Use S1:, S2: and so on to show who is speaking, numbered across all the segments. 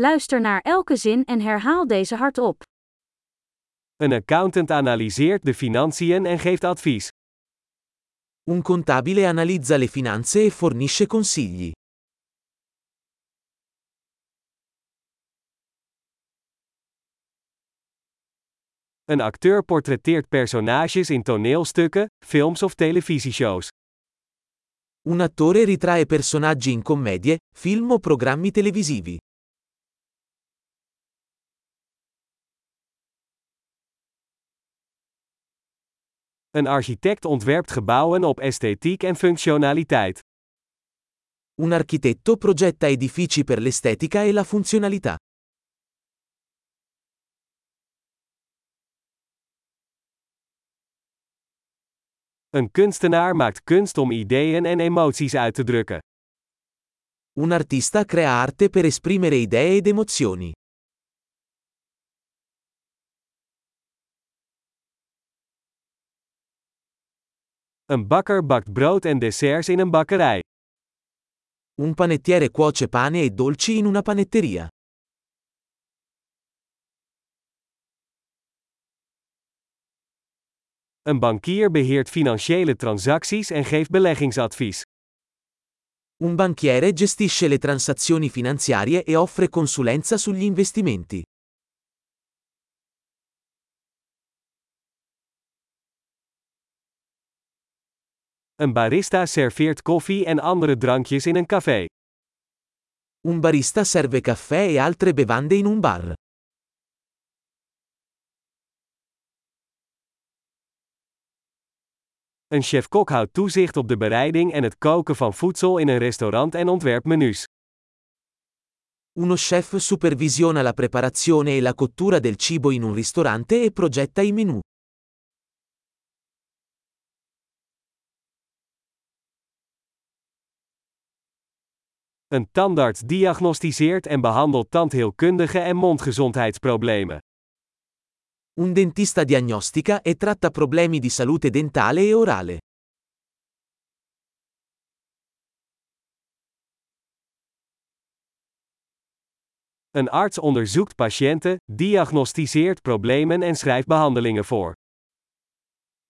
S1: Luister naar elke zin en herhaal deze hardop.
S2: Een accountant analyseert de financiën en geeft advies.
S3: Un contabile analizza le finanze e fornisce consigli.
S2: Een acteur portretteert personages in toneelstukken, films of televisieshows.
S3: Un attore ritrae personaggi in commedie, film o programmi televisivi.
S2: Een architect ontwerpt gebouwen op esthetiek en functionaliteit.
S3: Un architetto progetta edifici per l'estetica e la funzionalità.
S2: Een kunstenaar maakt kunst om ideeën en emoties uit te drukken.
S3: Un artista crea arte per esprimere idee ed emozioni.
S2: Een bakker bakt brood en desserts in een bakkerij.
S3: Un panettiere cuoce pane e dolci in una panetteria.
S2: Een bankier beheert financiële transacties en geeft beleggingsadvies.
S3: Un banchiere gestisce le transazioni finanziarie e offre consulenza sugli investimenti.
S2: Een barista serveert koffie en andere drankjes in een café.
S3: Un barista serve caffè e altre bevande in un bar.
S2: Een chef-kok houdt toezicht op de bereiding en het koken van voedsel in een restaurant en ontwerpt menus.
S3: Uno chef supervisiona la preparazione e la cottura del cibo in un ristorante e progetta i menù.
S2: Een tandarts diagnosticeert en behandelt tandheelkundige en mondgezondheidsproblemen.
S3: Un dentista diagnostica e tratta problemi di salute dentale e orale.
S2: Een arts onderzoekt patiënten, diagnosticeert problemen en schrijft behandelingen voor.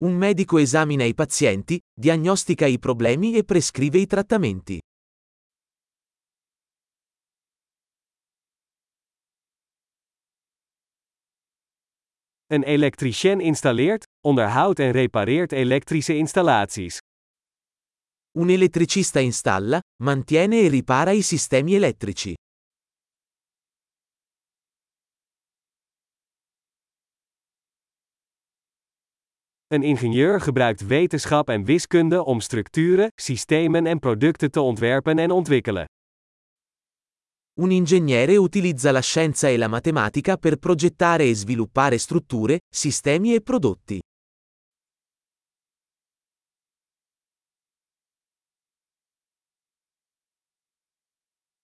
S3: Un medico esamina i pazienti, diagnostica i problemi e prescrive i trattamenti.
S2: Een elektricien installeert, onderhoudt en repareert elektrische installaties.
S3: Un elettricista installa, mantiene e ripara i sistemi elettrici.
S2: Een ingenieur gebruikt wetenschap en wiskunde om structuren, systemen en producten te ontwerpen en ontwikkelen.
S3: Un ingegnere utilizza la scienza e la matematica per progettare e sviluppare strutture, sistemi e prodotti.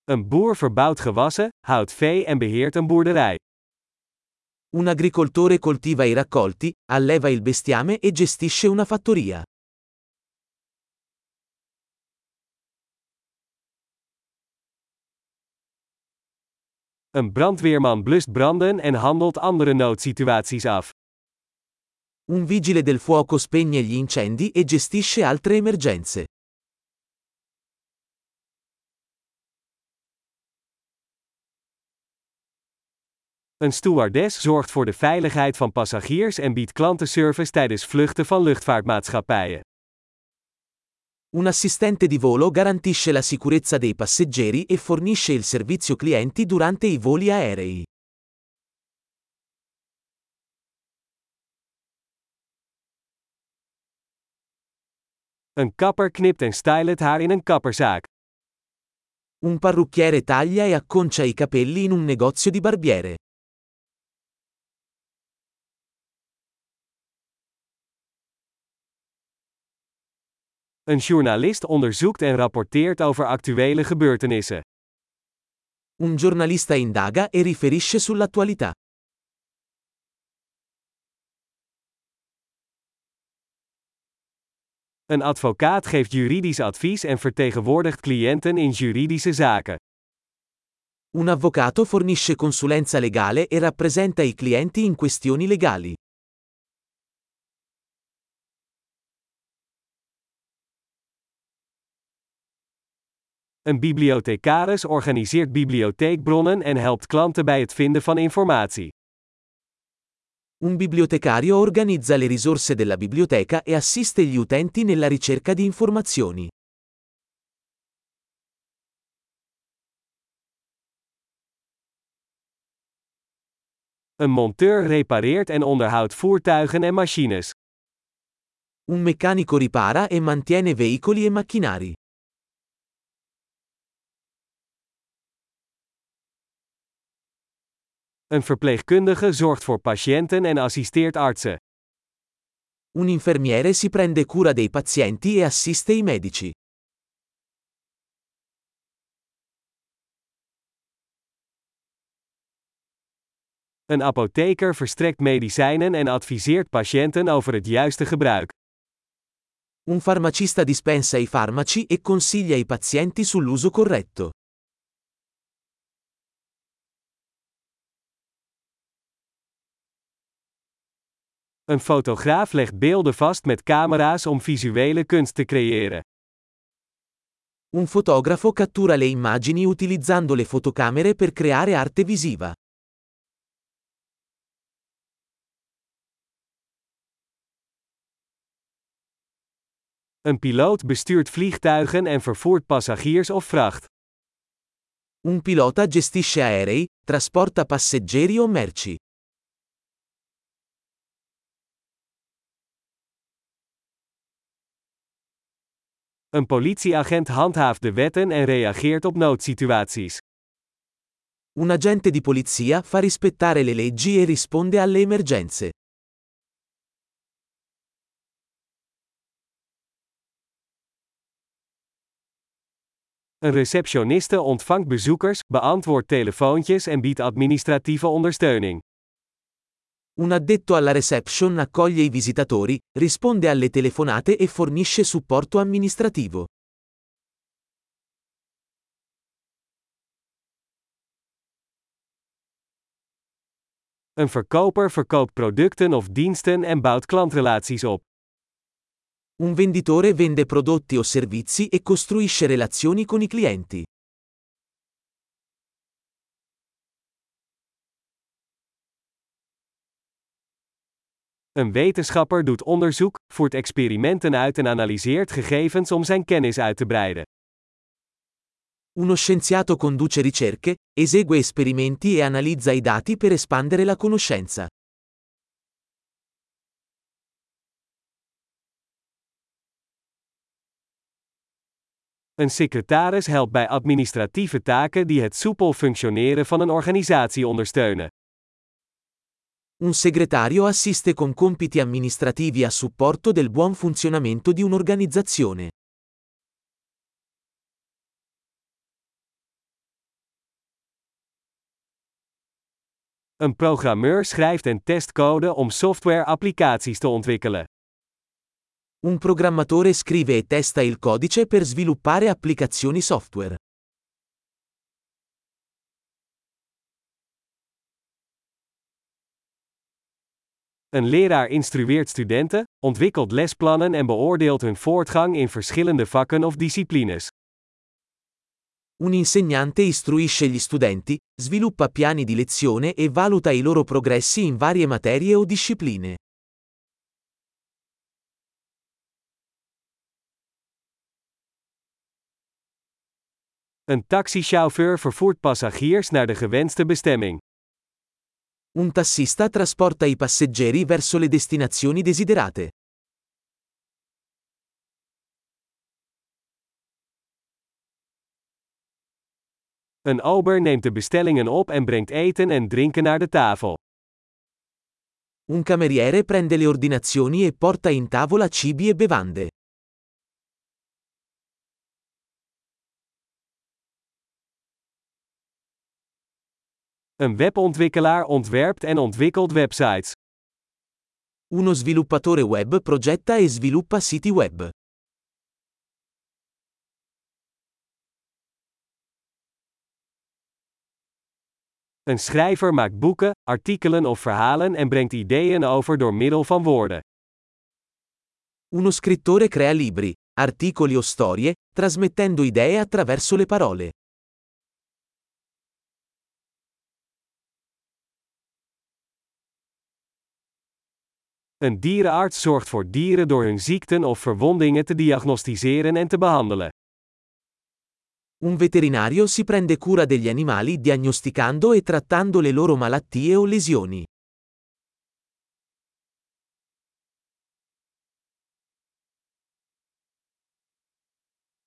S2: Een boer verbouwt gewassen, houdt vee en beheert een boerderij.
S3: Un agricoltore coltiva i raccolti, alleva il bestiame e gestisce una fattoria.
S2: Een brandweerman blust branden en handelt andere noodsituaties af.
S3: Un vigile del fuoco spegne gli incendi e gestisce altre emergenze.
S2: Een stewardess zorgt voor de veiligheid van passagiers en biedt klantenservice tijdens vluchten van luchtvaartmaatschappijen.
S3: Un assistente di volo garantisce la sicurezza dei passeggeri e fornisce il servizio clienti durante i voli aerei.
S2: Een kapper knipt en stylt het haar in een kapperzaak.
S3: Un parrucchiere taglia e acconcia i capelli in un negozio di barbiere.
S2: Een journalist onderzoekt en rapporteert over actuele gebeurtenissen.
S3: Un giornalista indaga e riferisce sull'attualità.
S2: Een advocaat geeft juridisch advies en vertegenwoordigt cliënten in juridische zaken.
S3: Un avvocato fornisce consulenza legale e rappresenta i clienti in questioni legali.
S2: Een bibliothecaris organiseert bibliotheekbronnen en helpt klanten bij het vinden van informatie.
S3: Un bibliotecario organizza le risorse della biblioteca e assiste gli utenti nella ricerca di informazioni.
S2: Een monteur repareert en onderhoudt voertuigen en machines.
S3: Un meccanico ripara e mantiene veicoli e macchinari.
S2: Een verpleegkundige zorgt voor patiënten en assisteert artsen.
S3: Un infermiere si prende cura dei pazienti e assiste i medici.
S2: Een apotheker verstrekt medicijnen en adviseert patiënten over het juiste gebruik.
S3: Un farmacista dispensa i farmaci e consiglia i pazienti sull'uso corretto.
S2: Een fotograaf legt beelden vast met camera's om visuele kunst te creëren.
S3: Un fotografo cattura le immagini utilizzando le fotocamere per creare arte visiva.
S2: Een piloot bestuurt vliegtuigen en vervoert passagiers of vracht.
S3: Un pilota gestisce aerei, trasporta passeggeri o merci.
S2: Een politieagent handhaaft de wetten en reageert op noodsituaties.
S3: Un agente di polizia fa rispettare le leggi e risponde alle emergenze.
S2: Een receptioniste ontvangt bezoekers, beantwoordt telefoontjes en biedt administratieve ondersteuning.
S3: Un addetto alla reception accoglie i visitatori, risponde alle telefonate e fornisce supporto amministrativo.
S2: Een verkoper verkoopt producten of diensten en bouwt klantrelaties op.
S3: Un venditore vende prodotti o servizi e costruisce relazioni con i clienti.
S2: Een wetenschapper doet onderzoek, voert experimenten uit en analyseert gegevens om zijn kennis uit te breiden.
S3: Uno scienziato conduce ricerche, esegue esperimenti e analizza i dati per espandere la conoscenza.
S2: Een secretaris helpt bij administratieve taken die het soepel functioneren van een organisatie ondersteunen.
S3: Un segretario assiste con compiti amministrativi a supporto del buon funzionamento di un'organizzazione.
S2: Een programmeur schrijft en test code om software-applicaties te ontwikkelen.
S3: Un programmatore scrive e testa il codice per sviluppare applicazioni software.
S2: Een leraar instrueert studenten, ontwikkelt lesplannen en beoordeelt hun voortgang in verschillende vakken of disciplines.
S3: Un insegnante istruisce gli studenti, sviluppa piani di lezione e valuta i loro progressi in varie materie o discipline.
S2: Een taxichauffeur vervoert passagiers naar de gewenste bestemming.
S3: Un tassista trasporta i passeggeri verso le destinazioni desiderate.
S2: Een ober neemt de bestellingen op en brengt eten en drinken naar de tafel.
S3: Un cameriere prende le ordinazioni e porta in tavola cibi e bevande.
S2: Een webontwikkelaar ontwerpt en ontwikkelt websites.
S3: Uno sviluppatore web progetta e sviluppa siti web.
S2: Een schrijver maakt boeken, artikelen of verhalen en brengt ideeën over door middel van woorden.
S3: Uno scrittore crea libri, articoli o storie, trasmettendo idee attraverso le parole.
S2: Een dierenarts zorgt voor dieren door hun ziekten of verwondingen te diagnosticeren en te behandelen.
S3: Un veterinario si prende cura degli animali diagnosticando e trattando le loro malattie o lesioni.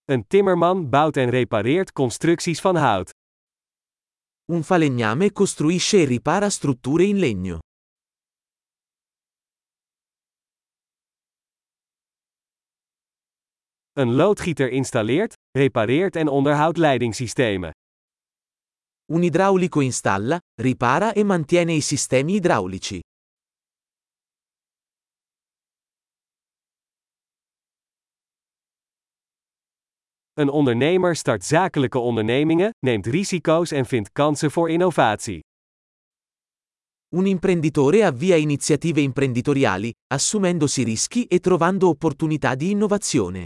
S2: Een timmerman bouwt en repareert constructies van hout.
S3: Un falegname costruisce e ripara strutture in legno.
S2: Een loodgieter installeert, repareert en onderhoudt leidingssystemen.
S3: Un idraulico installa, ripara e mantiene i sistemi idraulici.
S2: Een ondernemer start zakelijke ondernemingen, neemt risico's en vindt kansen voor innovatie.
S3: Un imprenditore avvia iniziative imprenditoriali, assumendosi rischi e trovando opportunità di innovazione.